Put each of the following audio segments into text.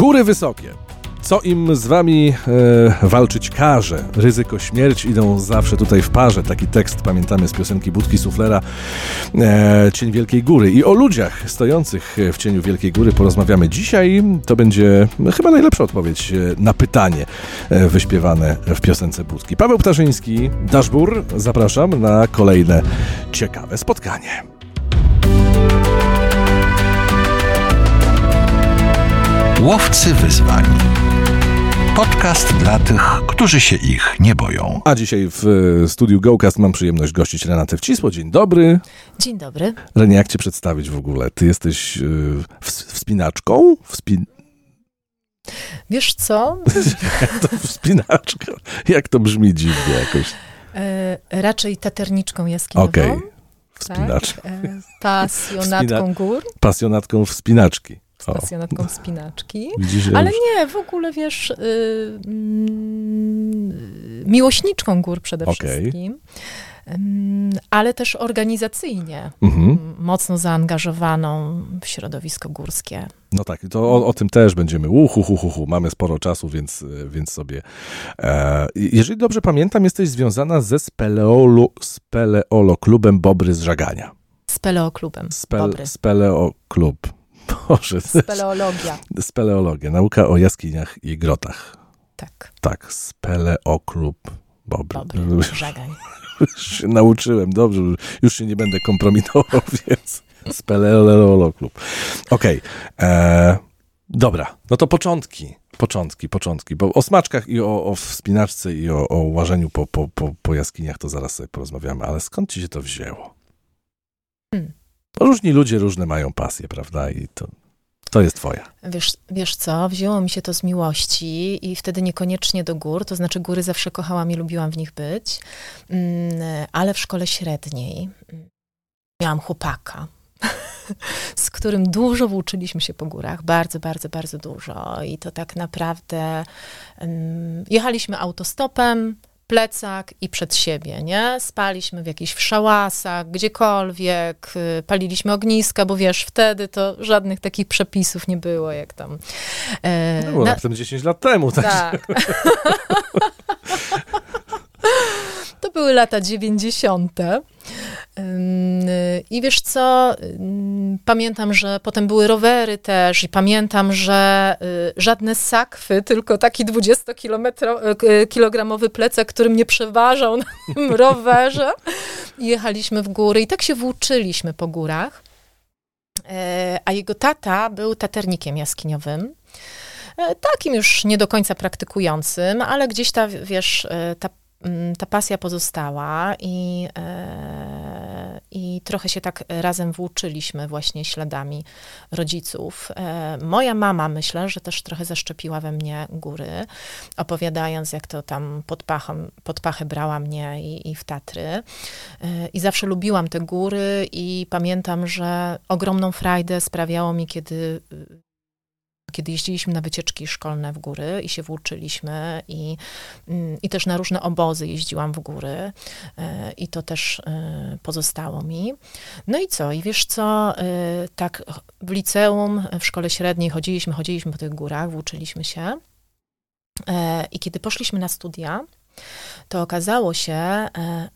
Góry wysokie. Co im z wami e, walczyć każe? Ryzyko śmierć idą zawsze tutaj w parze. Taki tekst pamiętamy z piosenki Budki Suflera e, Cień Wielkiej Góry. I o ludziach stojących w cieniu Wielkiej Góry porozmawiamy dzisiaj. To będzie chyba najlepsza odpowiedź e, na pytanie e, wyśpiewane w piosence Budki. Paweł Ptaszyński, Daszbur, zapraszam na kolejne ciekawe spotkanie. Łowcy wyzwań. Podcast dla tych, którzy się ich nie boją. A dzisiaj w e, studiu GoCast mam przyjemność gościć Renatę Wcisło. Dzień dobry. Dzień dobry. Renie, jak cię przedstawić w ogóle? Ty jesteś yy, wspinaczką? Wspin... Wiesz co? to wspinaczka? Jak to brzmi dziwnie jakoś? E, raczej taterniczką jaskiniową. Okej, okay. wspinaczką. Tak? E, pasjonatką Wspina... gór. Pasjonatką wspinaczki pasjonatką spinaczki. Widzisz, Ale nie, w ogóle wiesz, yy, yy, miłośniczką gór przede okay. wszystkim. ale też organizacyjnie mhm. mocno zaangażowaną w środowisko górskie. No tak, to o, o tym też będziemy. Uhu, hu, hu, hu. Mamy sporo czasu, więc, więc sobie. E, jeżeli dobrze pamiętam, jesteś związana ze Speleolo, Speleolo Klubem Bobry z Żagania. Speleo Klubem. Spel, Speleo Klub. Boże. Speleologia. Speleologia, nauka o jaskiniach i grotach. Tak. Tak, speleoklub. Bobry. Bobry, żagań. Już się nauczyłem, dobrze, już się nie będę kompromitował, więc speleoloklub. Okej, okay. E, dobra, no to początki, początki, początki, bo o smaczkach i o, o wspinaczce i o, o łażeniu po, po, po, po jaskiniach to zaraz sobie porozmawiamy, ale skąd ci się to wzięło? Hmm. Różni ludzie różne mają pasje, prawda? I to, to jest twoja. Wiesz, wiesz co, wzięło mi się to z miłości i wtedy niekoniecznie do gór, to znaczy góry zawsze kochałam i lubiłam w nich być, mm, ale w szkole średniej miałam chłopaka, z którym dużo włóczyliśmy się po górach, bardzo, bardzo, bardzo dużo i to tak naprawdę um, jechaliśmy autostopem, plecak i przed siebie, nie? Spaliśmy w jakichś szałasach, gdziekolwiek, y, paliliśmy ogniska, bo wiesz, wtedy to żadnych takich przepisów nie było, jak tam... E, no, było na... raptem 10 lat temu, tak? Tak. były lata 90. I wiesz co, pamiętam, że potem były rowery też i pamiętam, że y, żadne sakwy, tylko taki 20-kilogramowy plecak, który mnie przeważał na tym rowerze. Jechaliśmy w góry i tak się włóczyliśmy po górach. E, a jego tata był taternikiem jaskiniowym e, takim już nie do końca praktykującym, ale gdzieś ta, wiesz, e, ta ta pasja pozostała i, e, i trochę się tak razem włóczyliśmy właśnie śladami rodziców. E, moja mama, myślę, że też trochę zaszczepiła we mnie góry, opowiadając, jak to tam pod, pachą, pod pachę brała mnie i, i w Tatry. E, I zawsze lubiłam te góry i pamiętam, że ogromną frajdę sprawiało mi, kiedy kiedy jeździliśmy na wycieczki szkolne w góry i się włóczyliśmy i, mm, i też na różne obozy jeździłam w góry e, i to też e, pozostało mi. No i co? I wiesz co, e, tak w liceum, w szkole średniej chodziliśmy, chodziliśmy po tych górach, włóczyliśmy się i kiedy poszliśmy na studia, to okazało się,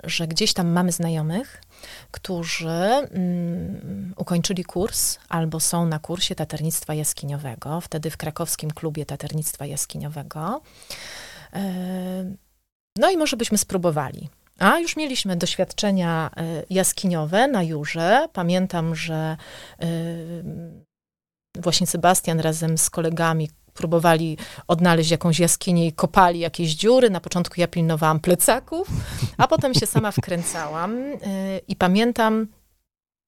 że gdzieś tam mamy znajomych, którzy mm, ukończyli kurs albo są na kursie taternictwa jaskiniowego, wtedy w krakowskim klubie taternictwa jaskiniowego. E, no i może byśmy spróbowali. A już mieliśmy doświadczenia e, jaskiniowe na Jurze. Pamiętam, że e, właśnie Sebastian razem z kolegami próbowali odnaleźć jakąś jaskinię i kopali jakieś dziury. Na początku ja pilnowałam plecaków, a potem się sama wkręcałam. Y, I pamiętam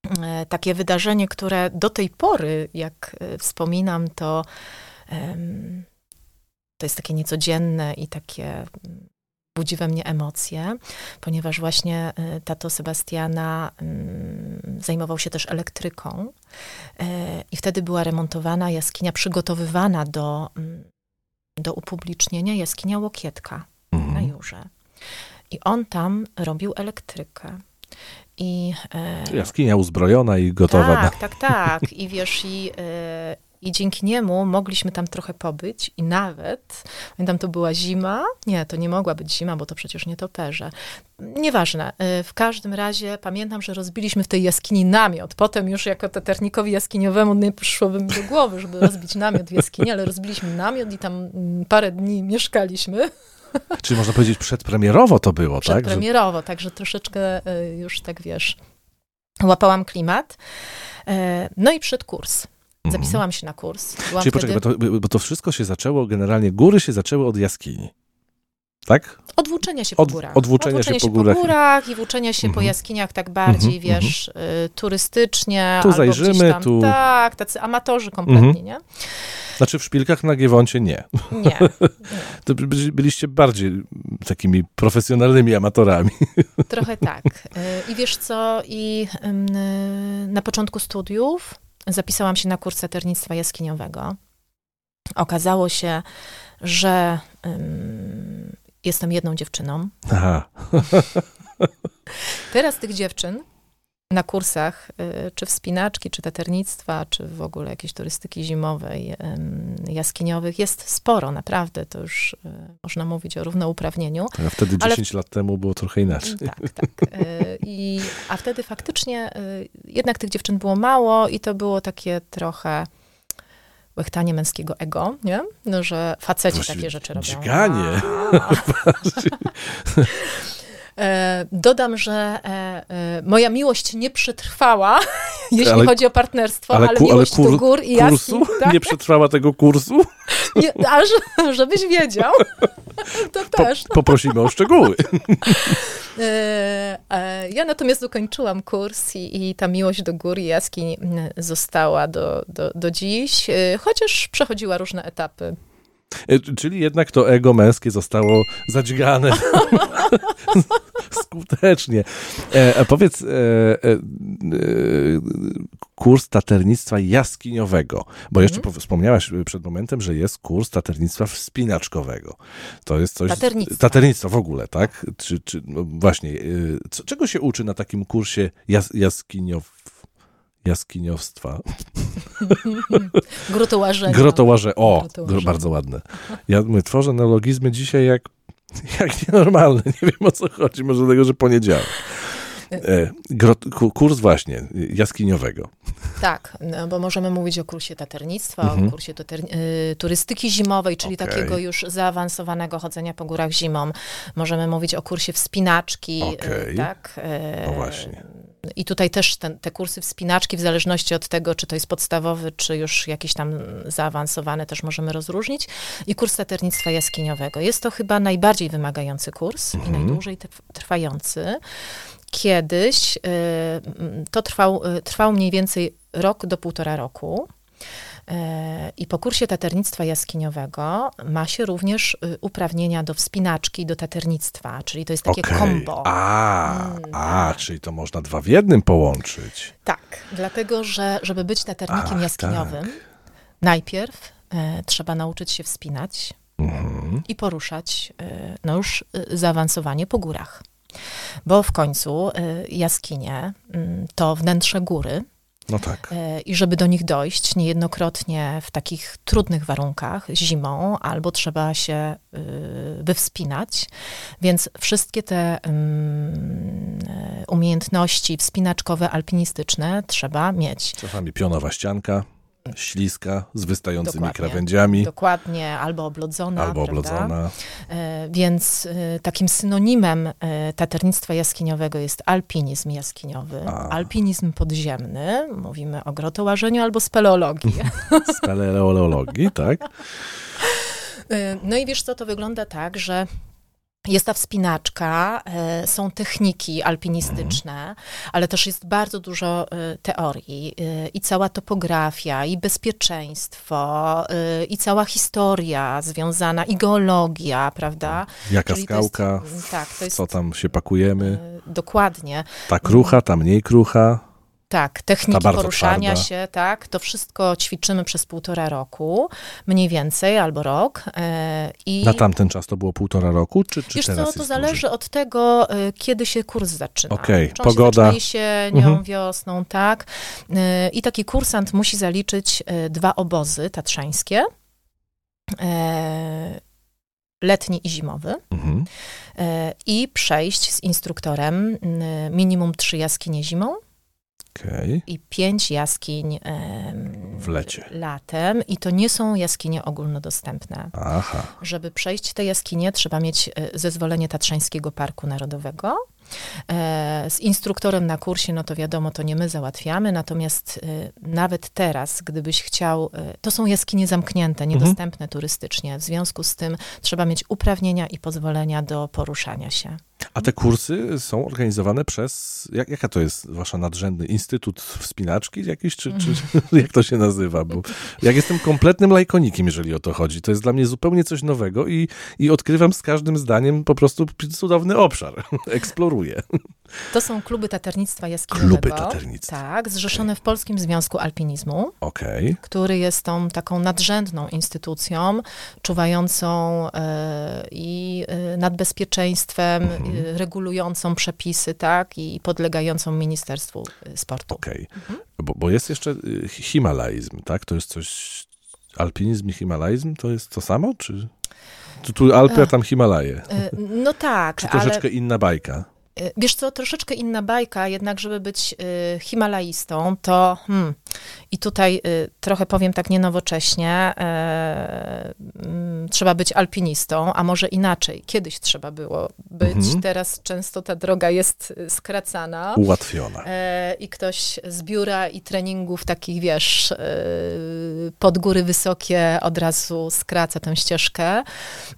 y, takie wydarzenie, które do tej pory, jak y, wspominam, to, to jest takie niecodzienne i takie budzi we mnie emocje, ponieważ właśnie y, tato Sebastiana mm, zajmował się też elektryką y, i wtedy była remontowana jaskinia, przygotowywana do, mm, do upublicznienia jaskinia Łokietka mhm. na Jurze. I on tam robił elektrykę. I, e, Jaskinia uzbrojona i gotowa. Tak, na... tak, tak. I wiesz, i, I dzięki niemu mogliśmy tam trochę pobyć i nawet, pamiętam, to była zima. Nie, to nie mogła być zima, bo to przecież nie toperze. Nieważne. Y, w każdym razie pamiętam, że rozbiliśmy w tej jaskini namiot. Potem już jako teternikowi jaskiniowemu nie przyszłoby mi do głowy, żeby rozbić namiot w jaskini, ale rozbiliśmy namiot i tam mm, parę dni mieszkaliśmy. Czyli można powiedzieć przedpremierowo to było, tak? Przedpremierowo, że... także troszeczkę y, już tak wiesz, łapałam klimat. Y, no i przed kurs. Mhm. Zapisałam się na kurs. Byłam Czyli wtedy... poczekaj, bo to, bo to wszystko się zaczęło, generalnie góry się zaczęły od jaskini. Tak? Od włóczenia się po Od, górach. Odwłóczenia, odwłóczenia się, się, po górach. po górach i włóczenia się mm -hmm. po mhm. jaskiniach tak bardziej, mm -hmm. wiesz, y, turystycznie. Tu zajrzymy, tam, tu... Tak, tacy amatorzy kompletnie, mm -hmm. nie? Znaczy w szpilkach na Giewoncie nie. Nie. nie. To byliście bardziej takimi profesjonalnymi amatorami. Trochę tak. Y, I wiesz co, i y, na początku studiów zapisałam się na kurs saternictwa jaskiniowego. Okazało się, że um, jestem jedną dziewczyną. Aha. Teraz tych dziewczyn na kursach, y, czy wspinaczki, czy taternictwa, czy w ogóle jakiejś turystyki zimowej, jaskiniowych jest sporo, naprawdę. To już y, można mówić o równouprawnieniu. A wtedy 10 ale... lat temu było trochę inaczej. Tak, tak. Y, I, a wtedy faktycznie jednak tych dziewczyn było mało i to było takie trochę łechtanie męskiego ego, nie? No, że faceci Właściwie takie rzeczy robią. Dźganie. E, dodam, że e, e, moja miłość nie przetrwała, jeśli ale, chodzi o partnerstwo, ale, ale miłość ale kur, do gór i kursu? jaskiń. Tak? Nie przetrwała tego kursu? Nie, aż, żebyś wiedział, to też. Po, poprosimy o szczegóły. Ja natomiast ukończyłam kurs i, i ta miłość do gór i jaskiń została do, do, do dziś, chociaż przechodziła różne etapy. Czyli jednak to ego męskie zostało zadźgane skutecznie. E, a powiedz, e, e, e, kurs taternictwa jaskiniowego, bo jeszcze mm. wspomniałaś przed momentem, że jest kurs taternictwa wspinaczkowego. To jest coś... Taternictwa w ogóle, tak? Czy, czy no właśnie, e, co, czego się uczy na takim kursie jas, jaskiniow jaskiniowstwa. Grotołażenia. Grotołaże, o, Grotołaże. bardzo ładne. Ja my tworzę neologizmy dzisiaj jak, jak nienormalne. Nie wiem o co chodzi, może dlatego, że poniedziałek. E, kurs właśnie jaskiniowego. Tak, no, bo możemy mówić o kursie taternictwa, mhm. o kursie y, turystyki zimowej, czyli okay. takiego już zaawansowanego chodzenia po górach zimą. Możemy mówić o kursie wspinaczki, okay. tak? No właśnie. I tutaj też ten, te kursy wspinaczki, w zależności od tego, czy to jest podstawowy, czy już jakiś tam zaawansowany, też możemy rozróżnić. I kurs taternictwa jaskiniowego. Jest to chyba najbardziej wymagający kurs mhm. i najdłużej trwający. Kiedyś y, to trwał, y, trwał mniej więcej rok do półtora roku. Y, I po kursie taternictwa jaskiniowego ma się również uprawnienia do wspinaczki, do taternictwa, czyli to jest takie okay. kombo. A, mm, a tak. czyli to można dwa w jednym połączyć. Tak, dlatego że żeby być taternikiem Ach, jaskiniowym, tak. najpierw e, trzeba nauczyć się wspinać mhm. i poruszać e, no już zaawansowanie po górach. Bo w końcu y, jaskinie mm, to wnętrze góry. No tak. Y, I żeby do nich dojść, niejednokrotnie w takich trudnych warunkach, zimą, albo trzeba się y, wywspinać. Więc wszystkie te mm, umiejętności wspinaczkowe, alpinistyczne trzeba mieć. Czasami pionowa ścianka śliska z wystającymi dokładnie, krawędziami. Dokładnie, albo oblodzona. Albo oblodzona. E, więc e, takim synonimem e, taternictwa jaskiniowego jest alpinizm jaskiniowy, A. alpinizm podziemny, mówimy o grotołażeniu albo speleologii. speleologii, tak. No i wiesz co, to wygląda tak, że jest ta wspinaczka, e, są techniki alpinistyczne, ale też jest bardzo dużo e, teorii e, i cała topografia, i bezpieczeństwo, i cała historia związana, i geologia, prawda? Jaka Czyli skałka, jest, tak, to jest, co tam się pakujemy. Dokładnie. Ta krucha, ta mniej krucha. Tak, techniki poruszania twarda. się, tak, to wszystko ćwiczymy przez półtora roku, mniej więcej, albo rok. e, I Na tamten czas to było półtora roku, czy, czy Wiesz teraz co, to zależy od tego, y, kiedy się kurs zaczyna. Okej, on pogoda. się jesienią, Mhm. wiosną, tak. Y, I taki kursant musi zaliczyć dwa obozy tatrzańskie. e, Letni i zimowy. Mhm. e, I przejść z instruktorem minimum trzy jaskinie zimą Okej. i pięć jaskiń em, W lecie. latem. I to nie są jaskinie ogólnodostępne. Aha. Żeby przejść te jaskinie, trzeba mieć e, zezwolenie Tatrzańskiego Parku Narodowego. E, Z instruktorem na kursie, no to wiadomo, to nie my załatwiamy, natomiast e, nawet teraz, gdybyś chciał, to są jaskinie zamknięte, niedostępne turystycznie, w związku z tym trzeba mieć uprawnienia i pozwolenia do poruszania się. A te kursy są organizowane przez, jak, jaka to jest wasza nadrzędny instytut wspinaczki jakiś, czy, czy jak to się nazywa? Bo jak jestem kompletnym lajkonikiem, jeżeli o to chodzi, to jest dla mnie zupełnie coś nowego i, i odkrywam z każdym zdaniem po prostu cudowny obszar. Eksploruję. To są kluby taternictwa jaskiniowego. Kluby taternictwa. Tak, zrzeszone w Polskim Związku Alpinizmu. Okej. który jest tą taką nadrzędną instytucją, czuwającą e, i e, nad bezpieczeństwem, Mhm. e, regulującą przepisy, tak, i podlegającą Ministerstwu e, Sportu. Okej. Mhm. Bo, bo jest jeszcze y, himalaizm, tak? To jest coś... Alpinizm i himalaizm to jest to samo, czy... Tu, tu Alpy, a tam Himalaje. No tak, Czy ale troszeczkę inna bajka? E, wiesz co, troszeczkę inna bajka, jednak żeby być e, himalaistą, to hmm, i tutaj e, trochę powiem tak nienowocześnie, mm, trzeba być alpinistą, a może inaczej, kiedyś trzeba było być, Mhm. teraz często ta droga jest e, skracana. Ułatwiona. E, I ktoś z biura i treningów takich, wiesz, e, pod góry wysokie od razu skraca tę ścieżkę.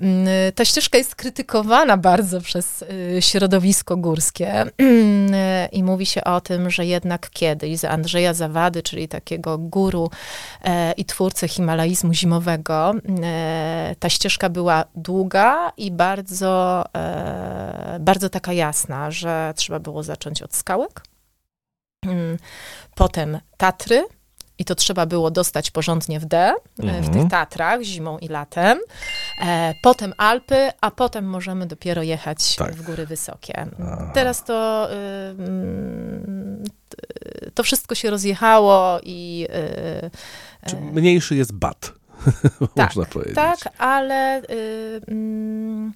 Mm, Ta ścieżka jest krytykowana bardzo przez środowisko górskie i mówi się o tym, że jednak kiedyś za Andrzeja Zawady, czyli takiego guru e, i twórcę himalaizmu zimowego, e, ta ścieżka była długa i bardzo, e, bardzo taka jasna, że trzeba było zacząć od skałek, Mm, potem Tatry. I to trzeba było dostać porządnie w D, e, w Mhm. tych Tatrach, zimą i latem. E, potem Alpy, a potem możemy dopiero jechać Tak. w góry wysokie. Aha. Teraz to, y, to wszystko się rozjechało i y, Czy mniejszy jest bat, Tak, można powiedzieć. tak, ale y, mm,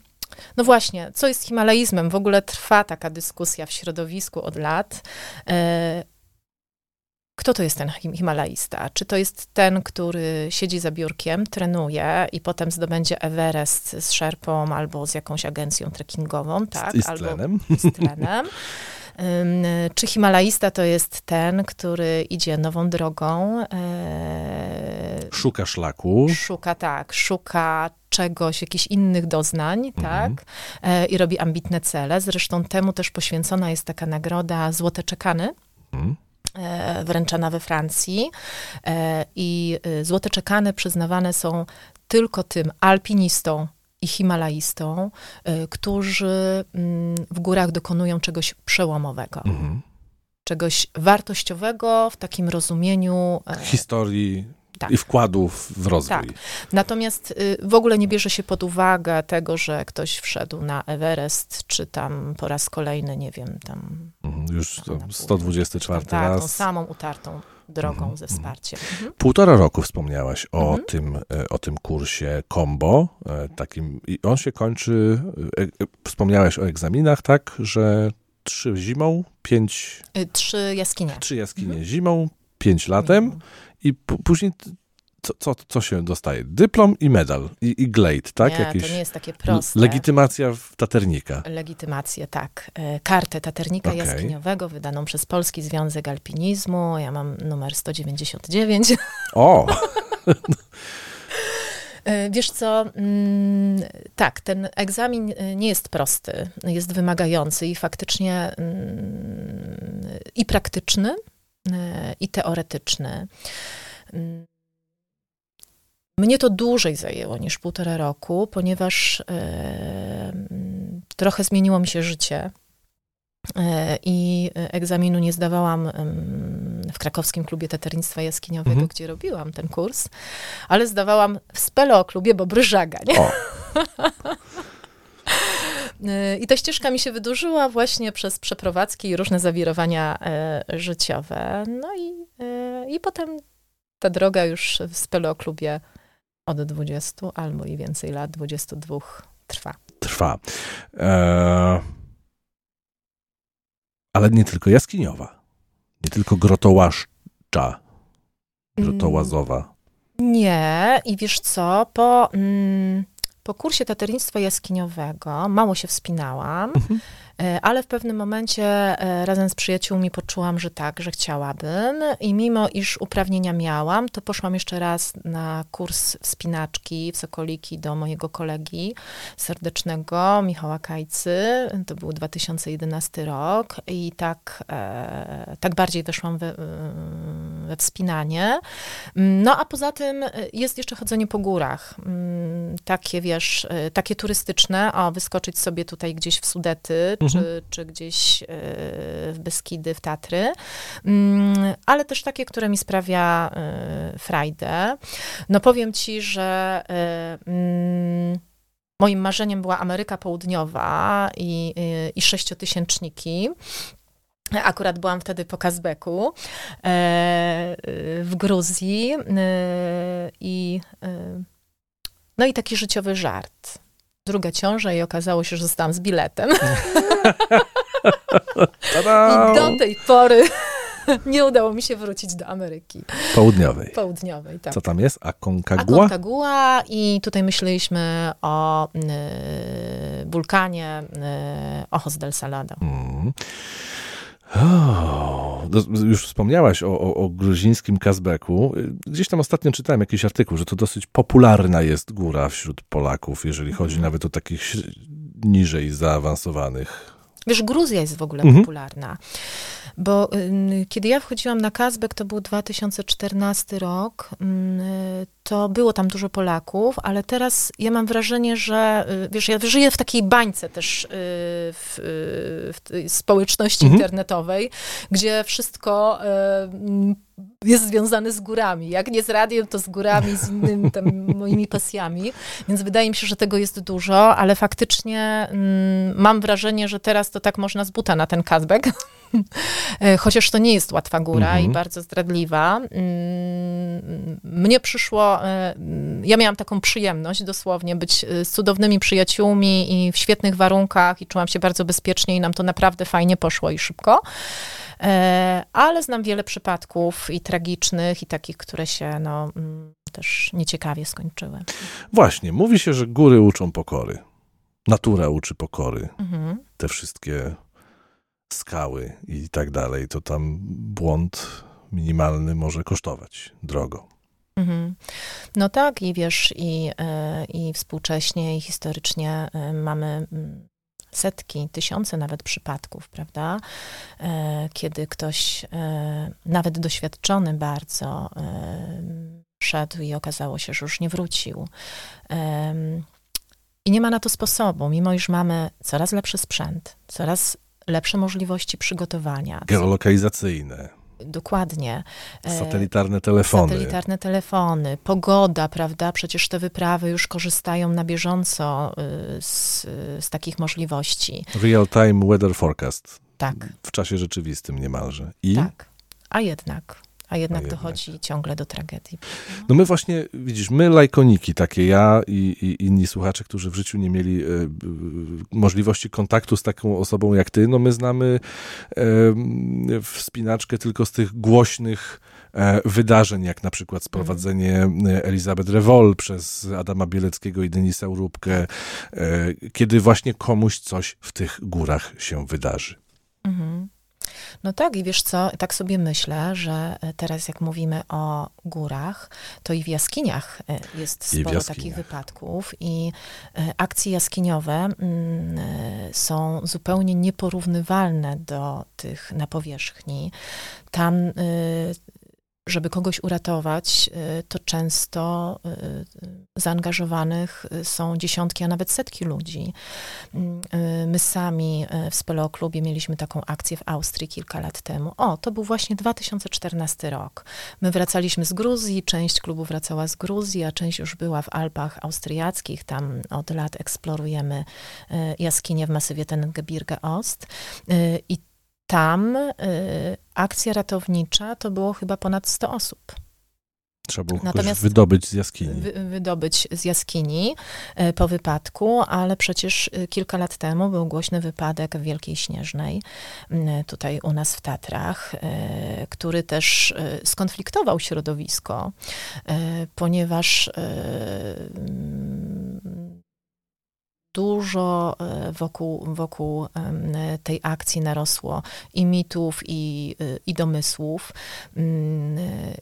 no właśnie, co jest himalaizmem? W ogóle trwa taka dyskusja w środowisku od lat. Kto to jest ten him- himalaista? Czy to jest ten, który siedzi za biurkiem, trenuje i potem zdobędzie Everest z szerpą albo z jakąś agencją trekkingową, tak? Z albo tlenem. z trenem. Ym, Czy himalaista to jest ten, który idzie nową drogą, e, Szuka szlaku. szuka tak, szuka czegoś, jakichś innych doznań, Mhm. tak, e, i robi ambitne cele. Zresztą temu też poświęcona jest taka nagroda Złote Czekany, Mhm. E, wręczana we Francji. E, I e, Złote Czekany przyznawane są tylko tym alpinistom i himalaistom, e, którzy mm, w górach dokonują czegoś przełomowego, Mhm. czegoś wartościowego w takim rozumieniu Historii tak. i wkładów w rozwój. Tak. Natomiast y, w ogóle nie bierze się pod uwagę tego, że ktoś wszedł na Everest, czy tam po raz kolejny, nie wiem, tam Mhm. Już pół- 124 tą, tak, tą raz. samą utartą drogą Mhm, ze mhm. wsparciem. Mhm. Półtora roku wspomniałaś o, Mhm. tym, e, o tym kursie combo, e, takim, i on się kończy, e, wspomniałeś o egzaminach, tak, że trzy zimą, pięć, Y, Trzy jaskinie. trzy jaskinie Mhm. zimą, pięć latem i później co, co, co się dostaje? Dyplom i medal, i, i glade, tak? Nie, Jakieś to nie jest takie proste. legitymacja w taternika. Legitymację, tak. E, Kartę taternika Okej. jaskiniowego wydaną przez Polski Związek Alpinizmu. Ja mam numer 199. O, E, Wiesz co, mm, tak, ten egzamin e, nie jest prosty, jest wymagający i faktycznie mm, i praktyczny, i teoretyczny. Mm. Mnie to dłużej zajęło niż półtora roku, ponieważ mm, trochę zmieniło mi się życie. E, I egzaminu nie zdawałam w krakowskim klubie taternictwa jaskiniowego, Mhm. gdzie robiłam ten kurs, ale zdawałam w Spelo klubie Bobry Żaga, nie? O, Y, I ta ścieżka mi się wydłużyła właśnie przez przeprowadzki i różne zawirowania e, życiowe. No i, e, i potem ta droga już w Spelo klubie od 20 albo i więcej lat, 22 trwa. trwa. E, ale nie tylko jaskiniowa. Nie tylko grotołaszcza. Grotołazowa. Nie, i wiesz co, po, mm, po kursie taternictwa jaskiniowego mało się wspinałam, Mhm. E, ale w pewnym momencie e, razem z przyjaciółmi poczułam, że tak, że chciałabym i mimo iż uprawnienia miałam, to poszłam jeszcze raz na kurs wspinaczki w Sokoliki do mojego kolegi serdecznego, Michała Kajcy, to był 2011 rok i tak, e, tak bardziej weszłam we, we wspinanie. No a poza tym jest jeszcze chodzenie po górach. Mm, Takie, wiesz, takie turystyczne, o, wyskoczyć sobie tutaj gdzieś w Sudety, czy, czy gdzieś y, w Beskidy, w Tatry. Mm, Ale też takie, które mi sprawia y, frajdę. No powiem ci, że y, mm, moim marzeniem była Ameryka Południowa i, i sześciotysięczniki. Akurat byłam wtedy po Kazbeku e, w Gruzji e, i e, no i taki życiowy żart. Druga ciąża i okazało się, że zostałam z biletem. I do tej pory nie udało mi się wrócić do Ameryki Południowej. Południowej. Tak. Co tam jest? Aconcagua? Aconcagua i tutaj myśleliśmy o y, wulkanie y, Ojos del Salado. Mm. Już wspomniałaś o, o, o gruzińskim Kazbeku. Gdzieś tam ostatnio czytałem jakiś artykuł, że to dosyć popularna jest góra wśród Polaków, jeżeli chodzi Mhm. nawet o takich niżej zaawansowanych. Wiesz, Gruzja jest w ogóle Mhm. popularna. Bo ym, kiedy ja wchodziłam na Kazbek, to był 2014 rok, y, to było tam dużo Polaków, ale teraz ja mam wrażenie, że y, wiesz, ja żyję w takiej bańce też y, w, y, w społeczności Mhm. internetowej, gdzie wszystko y, jest związane z górami. Jak nie z radiem, to z górami, z innymi tam moimi pasjami. Więc wydaje mi się, że tego jest dużo, ale faktycznie mm, mam wrażenie, że teraz to tak można z buta na ten Kazbek. E, Chociaż to nie jest łatwa góra Mhm. i bardzo zdradliwa. Mm, Mnie przyszło, e, mm, ja miałam taką przyjemność dosłownie być e, z cudownymi przyjaciółmi i w świetnych warunkach i czułam się bardzo bezpiecznie i nam to naprawdę fajnie poszło i szybko. Ale znam wiele przypadków i tragicznych, i takich, które się no, mm, też nieciekawie skończyły. Właśnie, mówi się, że góry uczą pokory. Natura uczy pokory. Mhm. Te wszystkie skały i tak dalej, to tam błąd minimalny może kosztować drogo. Mhm. No tak, i wiesz, i, e, i współcześnie, i historycznie e, mamy mm, setki, tysiące nawet przypadków, prawda? E, Kiedy ktoś, nawet doświadczony bardzo, szedł i okazało się, że już nie wrócił. I nie ma na to sposobu, mimo iż mamy coraz lepszy sprzęt, coraz lepsze możliwości przygotowania. Geolokalizacyjne, Dokładnie. E, satelitarne telefony. Satelitarne telefony, pogoda, prawda? Przecież te wyprawy już korzystają na bieżąco y, z, z takich możliwości. Real-time weather forecast. Tak, W czasie rzeczywistym niemalże. I tak. A jednak, a jednak jednak. dochodzi ciągle do tragedii. no my właśnie, widzisz, my lajkoniki, takie ja i, i inni słuchacze, którzy w życiu nie mieli e, możliwości kontaktu z taką osobą jak ty, no my znamy wspinaczkę tylko z tych głośnych e, wydarzeń, jak na przykład sprowadzenie e, Elizabeth Rewol przez Adama Bieleckiego i Denisa Urubkę, kiedy właśnie komuś coś w tych górach się wydarzy. Mhm. No tak, i wiesz co, tak sobie myślę, że teraz jak mówimy o górach, to i w jaskiniach e, jest sporo jaskiniach. takich wypadków i e, akcje jaskiniowe mm, e, są zupełnie nieporównywalne do tych na powierzchni. Tam e, żeby kogoś uratować, y, to często zaangażowanych są dziesiątki, a nawet setki ludzi. Mm, my sami w Speleoklubie mieliśmy taką akcję w Austrii kilka lat temu. O, to był właśnie 2014 rok. My wracaliśmy z Gruzji, część klubu wracała z Gruzji, a część już była w Alpach austriackich. Tam od lat eksplorujemy jaskinie w masywie Tengebirge Ost. I tam y, akcja ratownicza to było chyba ponad 100 osób. Trzeba było Natomiast wydobyć z jaskini. Wy, wydobyć z jaskini y, po wypadku, ale przecież y, kilka lat temu był głośny wypadek w Wielkiej Śnieżnej, y, tutaj u nas w Tatrach, y, który też y, skonfliktował środowisko, ponieważ dużo e, wokół, wokół tej akcji narosło i mitów, i, i domysłów. Mm,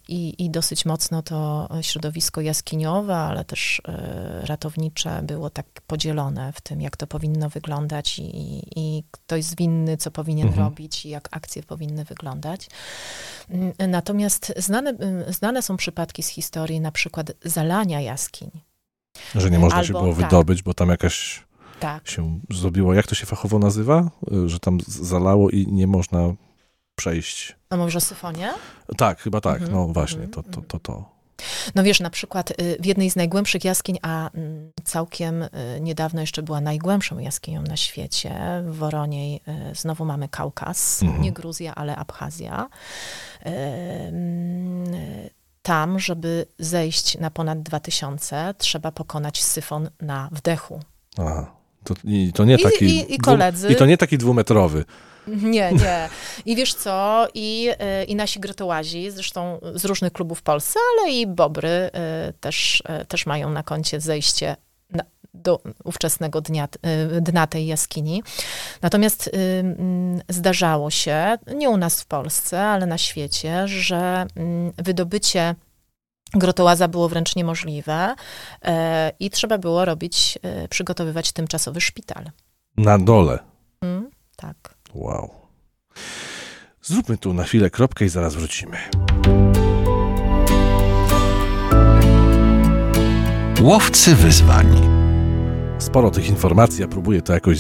I, I dosyć mocno to środowisko jaskiniowe, ale też e, ratownicze było tak podzielone w tym, jak to powinno wyglądać i, i kto jest winny, co powinien mhm. robić i jak akcje powinny wyglądać. Mm, natomiast znane, znane są przypadki z historii na przykład zalania jaskiń. Że nie można Albo, się było tak. wydobyć, bo tam jakaś tak. się zrobiło. Jak to się fachowo nazywa? Y, że tam zalało i nie można przejść. A mówisz o syfonie? Tak, chyba tak. Mhm. No właśnie, mhm, to, to, to, to. No wiesz, na przykład y, w jednej z najgłębszych jaskiń, a mm, całkiem y, niedawno jeszcze była najgłębszą jaskinią na świecie, w Woroniej, znowu mamy Kaukaz, mhm. nie Gruzja, ale Abchazja. Tam, żeby zejść na ponad 2000, trzeba pokonać syfon na wdechu. Aha. To, i, to nie taki. I, i, koledzy. I to nie taki dwumetrowy. Nie, nie. I wiesz co, i, y, i nasi grotołazi, zresztą z różnych klubów w Polsce, ale i Bobry y, też, y, też mają na koncie zejście na, do ówczesnego dnia, dna tej jaskini. Natomiast mm, zdarzało się, nie u nas w Polsce, ale na świecie, że mm, wydobycie Grotołaza było wręcz niemożliwe e, i trzeba było robić, e, przygotowywać tymczasowy szpital. Na dole. Mm, tak. Wow. Zróbmy tu na chwilę kropkę i zaraz wrócimy. Łowcy wyzwań sporo tych informacji, ja próbuję to jakoś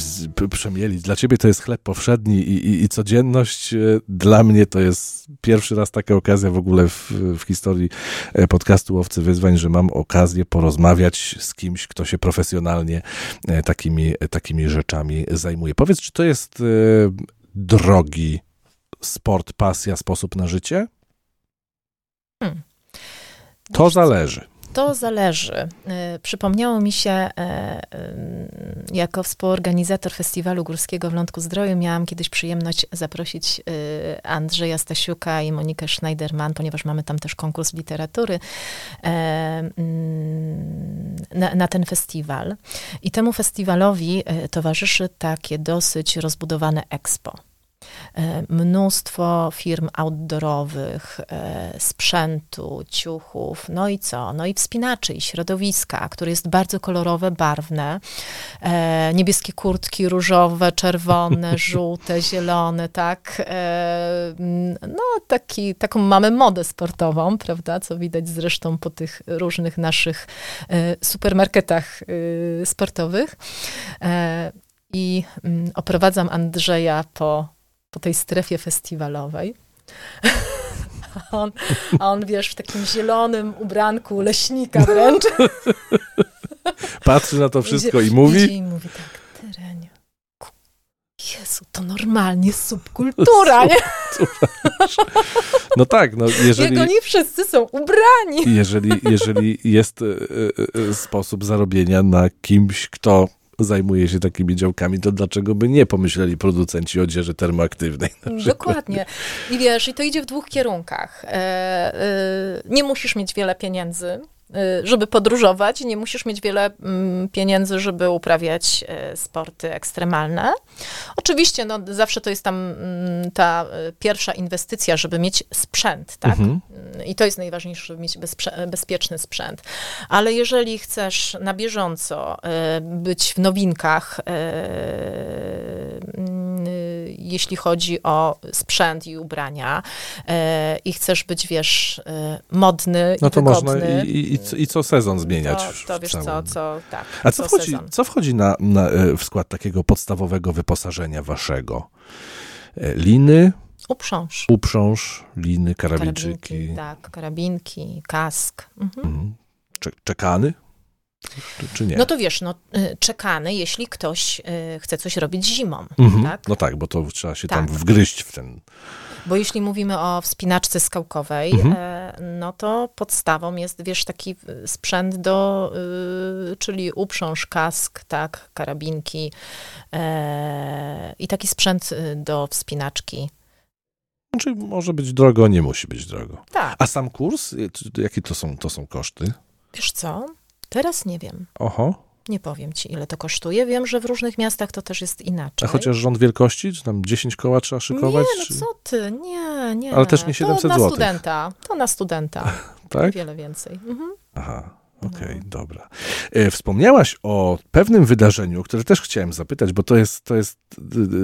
przemielić. Dla ciebie to jest chleb powszedni i, i, i, codzienność. E, dla mnie to jest pierwszy raz taka okazja w ogóle w, w historii e, podcastu Łowcy Wyzwań, że mam okazję porozmawiać z kimś, kto się profesjonalnie e, takimi, takimi rzeczami zajmuje. Powiedz, czy to jest drogi sport, pasja, sposób na życie? Hmm. To zależy. To zależy. Y, przypomniało mi się, e, jako współorganizator Festiwalu Górskiego w Lądku Zdroju, miałam kiedyś przyjemność zaprosić y, Andrzeja Stasiuka i Monikę Schneiderman, ponieważ mamy tam też konkurs literatury, e, na, na ten festiwal. I temu festiwalowi e, towarzyszy takie dosyć rozbudowane expo. E, mnóstwo firm outdoorowych, e, sprzętu, ciuchów, no i co? No i wspinaczy i środowiska, które jest bardzo kolorowe, barwne. E, niebieskie kurtki, różowe, czerwone, żółte, zielone, tak? No taki, taką mamy modę sportową, prawda? Co widać zresztą po tych różnych naszych supermarketach sportowych. I oprowadzam Andrzeja po po tej strefie festiwalowej. A on, a on, wiesz, w takim zielonym ubranku leśnika wręcz. Patrzy na to wszystko idzie, i mówi? Idzie i mówi tak, Terenia. Jezu, to normalnie subkultura, nie? No tak, no jeżeli... Jak oni wszyscy są ubrani. Jeżeli, jeżeli jest y, y, y, sposób zarobienia na kimś, kto zajmuje się takimi działkami, to dlaczego by nie pomyśleli producenci odzieży termoaktywnej? Dokładnie. I wiesz, i to idzie w dwóch kierunkach. E, e, nie musisz mieć wiele pieniędzy, żeby podróżować, nie musisz mieć wiele mm, pieniędzy, żeby uprawiać y, sporty ekstremalne. Oczywiście, no, zawsze to jest tam mm, ta y, pierwsza inwestycja, żeby mieć sprzęt, tak? Mhm. I to jest najważniejsze, żeby mieć bezpieczny sprzęt. Ale jeżeli chcesz na bieżąco być w nowinkach, jeśli chodzi o sprzęt i ubrania i chcesz być, wiesz, modny No i to wygodny, można i, i, i co sezon zmieniać. to, to wiesz co, co, tak, A co co wchodzi, sezon. co wchodzi na, na, e, w skład takiego podstawowego wyposażenia waszego? E, Liny, Uprząż. uprząż, liny, karabinczyki, Karabinki, tak, karabinki, kask. Mhm. mhm. Cze- czekany? Czy, nie? No to wiesz, no, y, czekany, jeśli ktoś chce coś robić zimą, Mhm. tak? No tak, bo to trzeba się tam Tak. wgryźć w ten. Bo jeśli mówimy o wspinaczce skałkowej, Mhm. e, no to podstawą jest, wiesz, taki sprzęt do, y, czyli uprząż, kask, tak, karabinki e, i taki sprzęt y, do wspinaczki. Znaczy, może być drogo, nie musi być drogo. Tak, A sam kurs, y, czy- jakie to są, to są koszty? wiesz co, teraz nie wiem. Oho. Nie powiem ci, ile to kosztuje. Wiem, że w różnych miastach to też jest A inaczej. chociaż rząd wielkości, czy tam 10 koła trzeba szykować? Nie, czy... no co ty, nie, nie. Ale też nie 700 to na złotych. studenta, to na studenta, Tak? wiele więcej. Mhm. Aha, okej, No. dobra. E, wspomniałaś o pewnym wydarzeniu, które też chciałem zapytać, bo to jest, to jest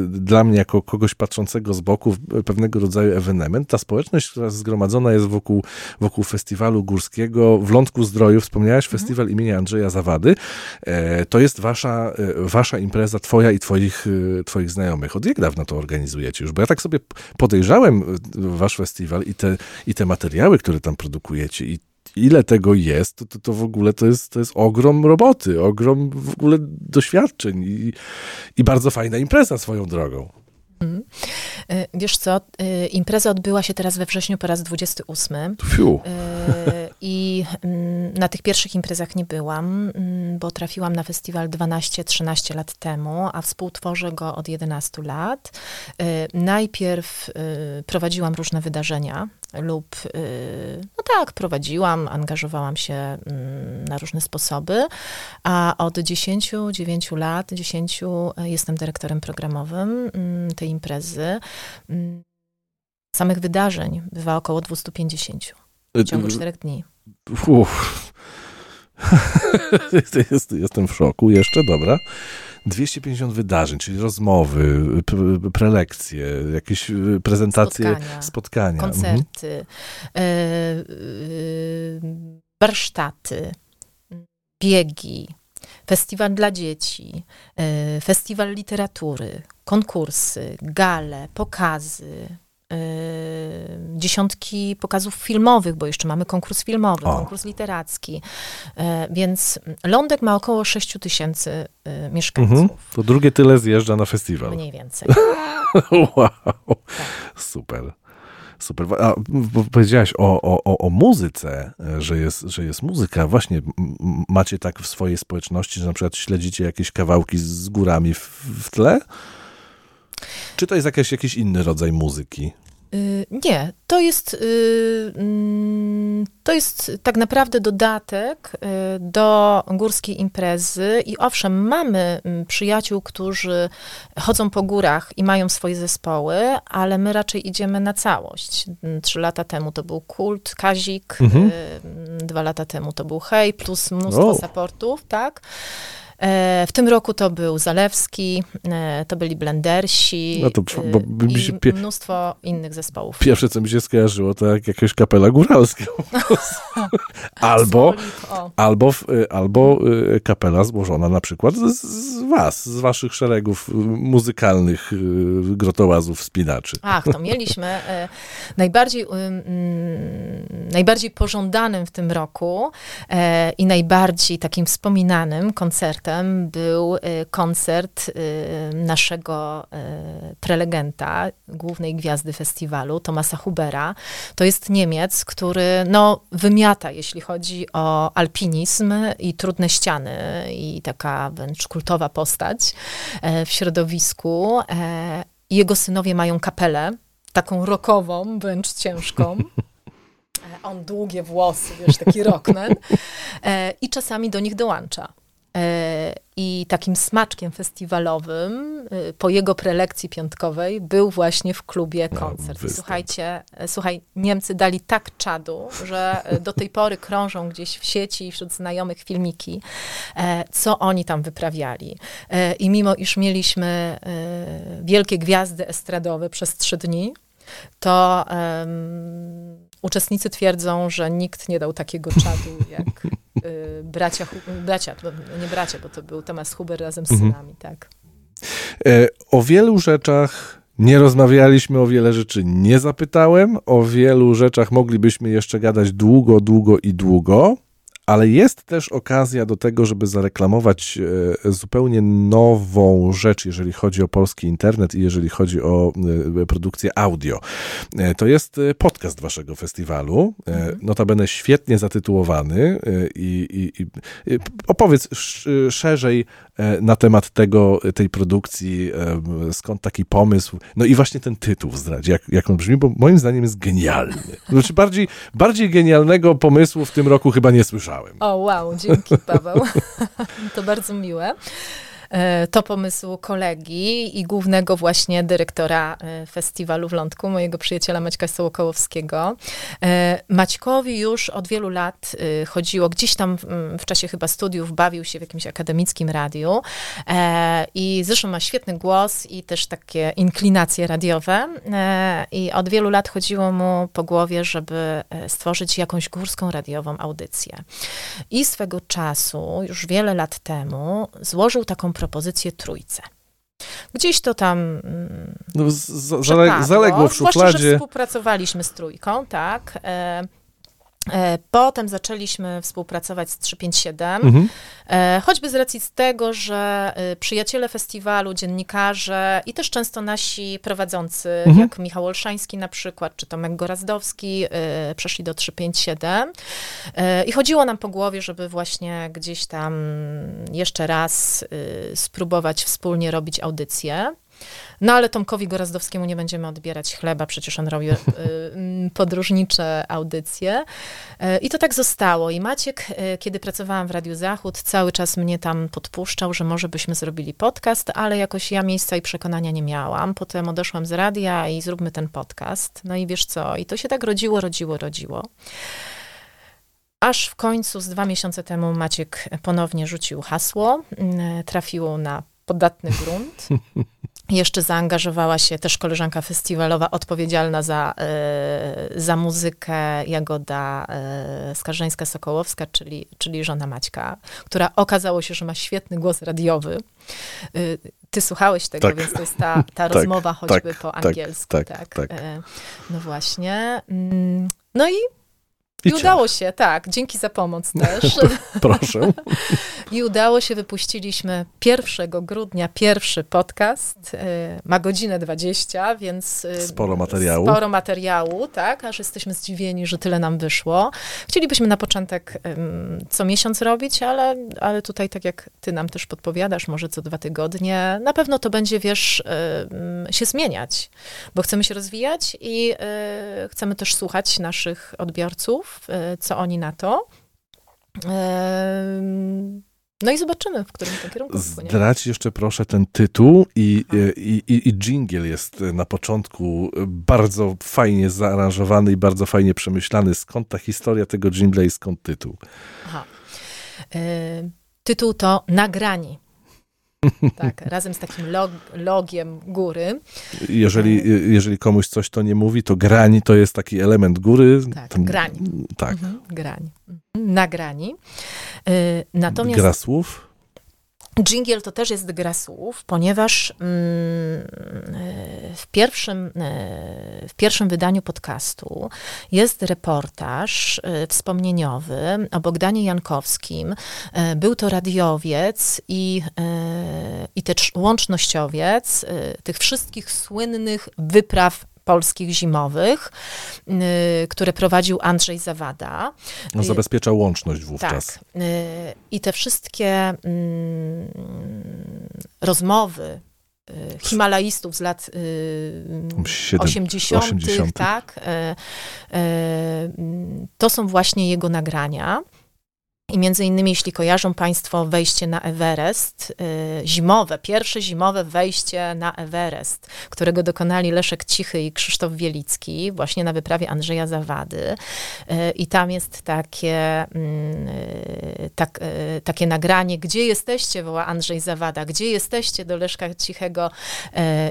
dla mnie, jako kogoś patrzącego z boku, w- pewnego rodzaju ewenement. Ta społeczność, która zgromadzona jest wokół, wokół festiwalu górskiego w Lądku Zdroju, wspomniałaś, Mhm. festiwal imienia Andrzeja Zawady. E, to jest wasza, e, wasza impreza, twoja i twoich, e, twoich znajomych. Od jak dawna to organizujecie już? Bo ja tak sobie podejrzałem e, wasz festiwal i te, i te materiały, które tam produkujecie i ile tego jest, to, to, to w ogóle to jest, to jest ogrom roboty, ogrom w ogóle doświadczeń i, i bardzo fajna impreza swoją drogą. Y, Wiesz co, y, impreza odbyła się teraz we wrześniu po raz 28. Fiu. I mm, na tych pierwszych imprezach nie byłam, mm, bo trafiłam na festiwal 12-13 lat temu, a współtworzę go od 11 lat. Y, Najpierw y, prowadziłam różne wydarzenia lub, y, no tak, prowadziłam, angażowałam się mm, na różne sposoby, a od 10-9 lat, 10 jestem dyrektorem programowym tej imprezy. Samych wydarzeń bywa około 250 w ciągu czterech dni. Uff. Jestem w szoku. Jeszcze, dobra. 250 wydarzeń, czyli rozmowy, prelekcje, jakieś y, prezentacje, Spotkania, spotkania. Mhm. koncerty, e, warsztaty, biegi, festiwal dla dzieci, e, festiwal literatury, konkursy, gale, pokazy. E, Dziesiątki pokazów filmowych, bo jeszcze mamy konkurs filmowy, O. konkurs literacki. E, Więc Lądek ma około 6 tysięcy e, mieszkańców. Mhm. To drugie tyle zjeżdża na festiwal. Mniej więcej. Wow, Tak. super. Super. A powiedziałaś o, o, o, muzyce, że jest, że jest muzyka. Właśnie macie tak w swojej społeczności, że na przykład śledzicie jakieś kawałki z górami w, w tle? Czy to jest jakiś, jakiś inny rodzaj muzyki? Y, Nie, to jest, y, mm, to jest tak naprawdę dodatek y, do górskiej imprezy i owszem, mamy mm, przyjaciół, którzy chodzą po górach i mają swoje zespoły, ale my raczej idziemy na całość. Mm, Trzy lata temu to był Kult, Kazik, Mhm. dwa lata temu to był Hej, plus mnóstwo O. supportów, tak? E, W tym roku to był Zalewski, e, to byli Blendersi No to bo e, i pie- mnóstwo innych zespołów. Pierwsze, co mi się skojarzyło, to jak jakaś kapela góralska. albo, Smolik, albo, albo kapela złożona na przykład z, was, z waszych szeregów muzykalnych grotołazów, wspinaczy. Ach, to mieliśmy. Najbardziej, najbardziej pożądanym w tym roku i najbardziej takim wspominanym koncertem był e, koncert e, naszego e, prelegenta, głównej gwiazdy festiwalu, Tomasa Hubera. To jest Niemiec, który no, wymiata, jeśli chodzi o alpinizm i trudne ściany i taka wręcz kultowa postać e, w środowisku. E, Jego synowie mają kapelę, taką rokową, wręcz ciężką. E, On długie włosy, wiesz, taki rockman. I czasami do nich dołącza. E, I takim smaczkiem festiwalowym y, po jego prelekcji piątkowej był właśnie w klubie No, koncert. Występ. słuchajcie, e, słuchaj, Niemcy dali tak czadu, że e, do tej pory krążą gdzieś w sieci i wśród znajomych filmiki, e, co oni tam wyprawiali. E, I mimo iż mieliśmy e, wielkie gwiazdy estradowe przez trzy dni, to em, uczestnicy twierdzą, że nikt nie dał takiego czadu jak y, bracia, bracia, nie bracia, bo to był Tomasz Huber razem z Mhm. synami, tak. E, O wielu rzeczach nie rozmawialiśmy, o wiele rzeczy nie zapytałem, o wielu rzeczach moglibyśmy jeszcze gadać długo, długo i długo, ale jest też okazja do tego, żeby zareklamować e, zupełnie nową rzecz, jeżeli chodzi o polski internet i jeżeli chodzi o e, produkcję audio. E, To jest podcast waszego festiwalu, Mhm. notabene świetnie zatytułowany i, i, i opowiedz sz- szerzej na temat tego, tej produkcji, skąd taki pomysł, no i właśnie ten tytuł zdradzi, jak, jak on brzmi, bo moim zdaniem jest genialny. Znaczy bardziej, bardziej genialnego pomysłu w tym roku chyba nie słyszałem. O, wow, dzięki Paweł. to bardzo miłe. E, To pomysł kolegi i głównego właśnie dyrektora e, festiwalu w Lądku, mojego przyjaciela Maćka Sołokołowskiego. E, Maćkowi już od wielu lat chodziło, gdzieś tam mm, w czasie chyba studiów bawił się w jakimś akademickim radiu i zresztą ma świetny głos i też takie inklinacje radiowe i od wielu lat chodziło mu po głowie, żeby stworzyć jakąś górską radiową audycję. I swego czasu, już wiele lat temu, złożył taką propozycję trójce. Gdzieś to tam mm, No, zaległo w zwłaszcza, że szufladzie. współpracowaliśmy z trójką, tak. E, Potem zaczęliśmy współpracować z 357, Mhm. e, choćby z racji z tego, że e, przyjaciele festiwalu, dziennikarze i też często nasi prowadzący, Mhm. jak Michał Olszański na przykład, czy Tomek Gorazdowski, e, przeszli do 357 e, i chodziło nam po głowie, żeby właśnie gdzieś tam jeszcze raz e, spróbować wspólnie robić audycję. No ale Tomkowi Gorazdowskiemu nie będziemy odbierać chleba, przecież on robi y, podróżnicze audycje. Y, I to tak zostało. I Maciek, y, kiedy pracowałam w Radiu Zachód, cały czas mnie tam podpuszczał, że może byśmy zrobili podcast, ale jakoś ja miejsca i przekonania nie miałam. Potem odeszłam z radia i zróbmy ten podcast. No i wiesz co, i to się tak rodziło, rodziło, rodziło. Aż w końcu z dwa miesiące temu Maciek ponownie rzucił hasło, y, trafiło na podatny grunt. Jeszcze zaangażowała się też koleżanka festiwalowa odpowiedzialna za, e, za muzykę Jagoda e, Skarżeńska-Sokołowska, czyli, czyli żona Maćka, która okazało się, że ma świetny głos radiowy. E, Ty słuchałeś tego, Tak. więc to jest ta, ta Tak, rozmowa choćby tak, po tak, angielsku. tak, Tak, tak. No właśnie. Mm, No i, I i udało się, tak. Dzięki za pomoc też. Proszę. I udało się, wypuściliśmy 1 grudnia pierwszy podcast. y, Ma godzinę 20, więc. y, Sporo materiału. Sporo materiału, tak, aż jesteśmy zdziwieni, że tyle nam wyszło. Chcielibyśmy na początek co miesiąc robić, ale, ale tutaj, tak jak ty nam też podpowiadasz, może co dwa tygodnie, na pewno to będzie, wiesz, ym, się zmieniać, bo chcemy się rozwijać i y, chcemy też słuchać naszych odbiorców, y, co oni na to. No i zobaczymy, w którym to kierunku wpłynie. Zdrać jeszcze proszę ten tytuł i, Aha. i, i, i jingle jest na początku bardzo fajnie zaaranżowany i bardzo fajnie przemyślany. Skąd ta historia tego jingla i skąd tytuł? Aha. Y, Tytuł to Nagrani. Tak, razem z takim log, logiem góry. Jeżeli, jeżeli komuś coś to nie mówi, to grań to jest taki element góry. Tak, grań. Tak. Mhm, grań. Mhm, Nagrani. Y, Natomiast Gra słów. Jingle to też jest gra słów, ponieważ mm, e, w, pierwszym, e, w pierwszym wydaniu podcastu jest reportaż e, wspomnieniowy o Bogdanie Jankowskim. Był to radiowiec i, i też łącznościowiec tych wszystkich słynnych wypraw polskich zimowych, e, które prowadził Andrzej Zawada. No, zabezpieczał łączność wówczas. Tak. Y, I te wszystkie mm, rozmowy y, Himalajstów z lat y, Siedem- 80., 80.. tak, y, y, to są właśnie jego nagrania. I między innymi, jeśli kojarzą Państwo wejście na Everest, y, zimowe, pierwsze zimowe wejście na Everest, którego dokonali Leszek Cichy i Krzysztof Wielicki, właśnie na wyprawie Andrzeja Zawady. Y, I tam jest takie, mm, y, tak, takie nagranie, gdzie jesteście, woła Andrzej Zawada, gdzie jesteście do Leszka Cichego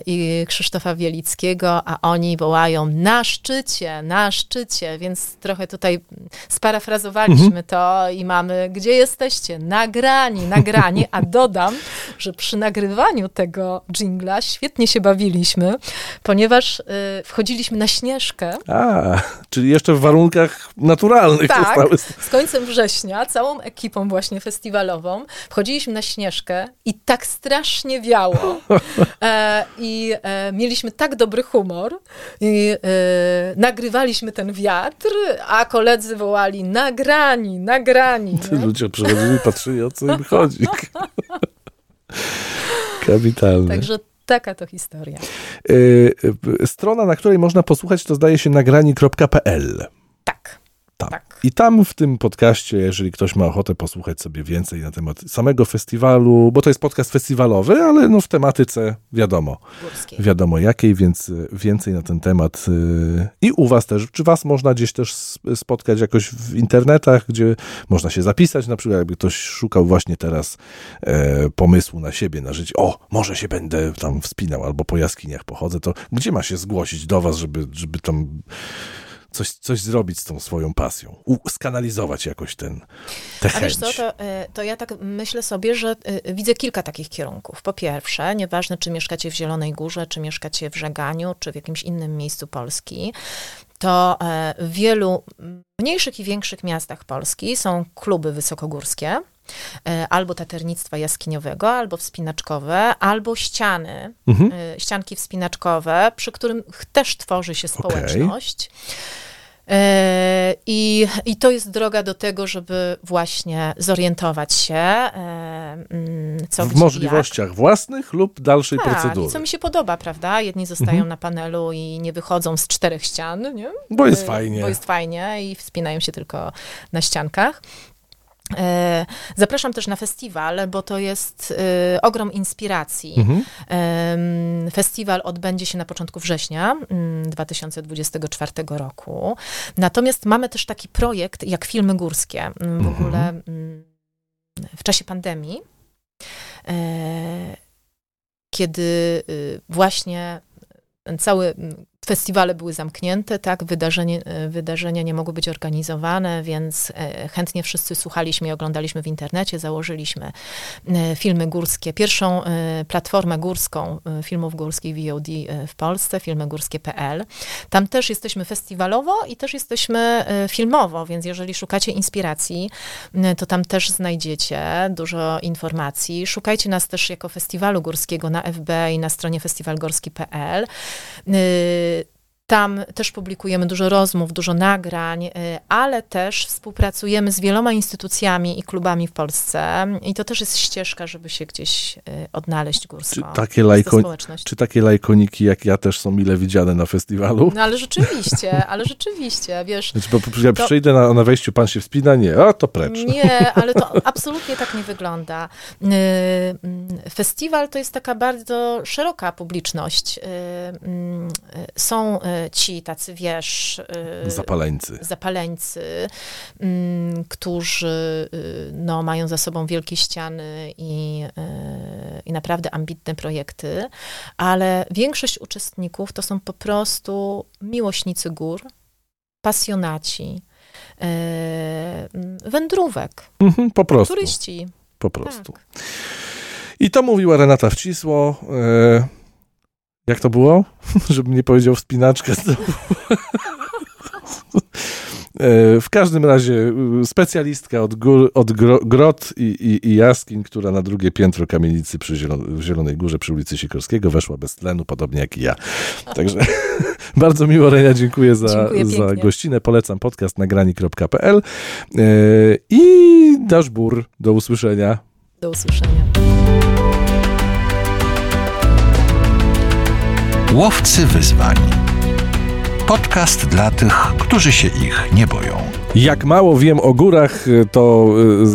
i Krzysztofa Wielickiego, a oni wołają na szczycie, na szczycie, więc trochę tutaj sparafrazowaliśmy to i mamy, gdzie jesteście, nagrani, nagrani, a dodam, że przy nagrywaniu tego jingla świetnie się bawiliśmy, ponieważ y, wchodziliśmy na Śnieżkę, A, czyli jeszcze w warunkach naturalnych tak, zostały. z końcem września, całą ekipą właśnie festiwalową, wchodziliśmy na Śnieżkę i tak strasznie wiało. E, i e, mieliśmy tak dobry humor i e, nagrywaliśmy ten wiatr, a koledzy wołali nagrani, nagrani. Ludzie przychodzili i patrzyli, o co im chodzi. Kapitalne. Także taka to historia. Y, y, strona, na której można posłuchać, to zdaje się nagrani.pl. Tak, Tam. tak. I tam w tym podcaście, jeżeli ktoś ma ochotę posłuchać sobie więcej na temat samego festiwalu, bo to jest podcast festiwalowy, ale no w tematyce wiadomo, Górskiej. wiadomo jakiej, więc y, więcej na ten temat. y, I u was też. Czy was można gdzieś też spotkać jakoś w internetach, gdzie można się zapisać, na przykład jakby ktoś szukał właśnie teraz e, pomysłu na siebie, na życie. O, może się będę tam wspinał, albo po jaskiniach pochodzę, to gdzie ma się zgłosić do was, żeby, żeby tam coś, coś zrobić z tą swoją pasją, u, skanalizować jakoś ten, tę A wiesz chęć. co, to, y, to ja tak myślę sobie, że y, widzę kilka takich kierunków. Po pierwsze, nieważne czy mieszkacie w Zielonej Górze, czy mieszkacie w Żeganiu, czy w jakimś innym miejscu Polski, to e, w wielu mniejszych i większych miastach Polski są kluby wysokogórskie, e, albo taternictwa jaskiniowego, albo wspinaczkowe, albo ściany, Mhm. e, ścianki wspinaczkowe, przy którym też tworzy się społeczność. E, I, I to jest droga do tego, żeby właśnie zorientować się, e, mm, co w możliwościach własnych lub dalszej jak. Tak, procedury. i co mi się podoba, prawda? Jedni zostają Mhm. na panelu i nie wychodzą z czterech ścian, nie? Bo jest E, fajnie. Bo jest fajnie i wspinają się tylko na ściankach. E, Zapraszam też na festiwal, bo to jest e, ogrom inspiracji. Mhm. Festiwal odbędzie się na początku września mm, 2024 roku. Natomiast mamy też taki projekt jak filmy górskie. Mm, W Mhm. ogóle mm, w czasie pandemii, e, kiedy y, właśnie ten cały mm, festiwale były zamknięte, tak, wydarzenie, e, wydarzenia nie mogły być organizowane, więc e, chętnie wszyscy słuchaliśmy i oglądaliśmy w internecie, założyliśmy e, filmy górskie, pierwszą platformę górską filmów górskich VOD w Polsce, filmygórskie.pl. Tam też jesteśmy festiwalowo i też jesteśmy filmowo, więc jeżeli szukacie inspiracji, to tam też znajdziecie dużo informacji. Szukajcie nas też jako festiwalu górskiego na FB i na stronie festiwalgorski.pl. Tam też publikujemy dużo rozmów, dużo nagrań, y, ale też współpracujemy z wieloma instytucjami i klubami w Polsce. I to też jest ścieżka, żeby się gdzieś y, odnaleźć górsko. Czy takie, lajko, czy takie lajkoniki jak ja też są mile widziane na festiwalu? No ale rzeczywiście, ale rzeczywiście, wiesz, Znaczy, bo ja To- przyjdę na, na wejściu, pan się wspina? Nie, o to precz. Nie, ale to absolutnie tak nie wygląda. Y, mm, Festiwal to jest taka bardzo szeroka publiczność. Mm, Są ci tacy, wiesz, y, Zapaleńcy. zapaleńcy, mm, którzy y, no, mają za sobą wielkie ściany i, y, i naprawdę ambitne projekty, ale większość uczestników to są po prostu miłośnicy gór, pasjonaci, wędrówek, Mhm, po prostu. turyści. Po prostu. Tak. I to mówiła Renata Wcisło. Jak to było? Żebym nie powiedział wspinaczkę. E, W każdym razie y, specjalistka od, gór, od gro, grot i, i, i jaskiń, która na drugie piętro kamienicy przy Zielon, w Zielonej Górze przy ulicy Sikorskiego weszła bez tlenu, podobnie jak i ja. Także bardzo miło, Renia, dziękuję za, Dziękuję za pięknie. gościnę. Polecam podcast nagrani.pl e, i dasz bur. Do usłyszenia. Do usłyszenia. Łowcy wyzwań. Podcast dla tych, którzy się ich nie boją. Jak mało wiem o górach, to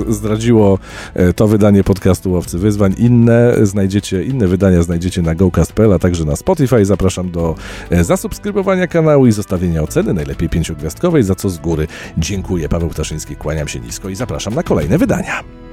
y, zdradziło y, to wydanie podcastu Łowcy Wyzwań. Inne znajdziecie, inne wydania znajdziecie na gocast.pl, a także na Spotify. Zapraszam do zasubskrybowania kanału i zostawienia oceny, najlepiej pięciogwiazdkowej, za co z góry dziękuję. Paweł Ptaszyński, kłaniam się nisko i zapraszam na kolejne wydania.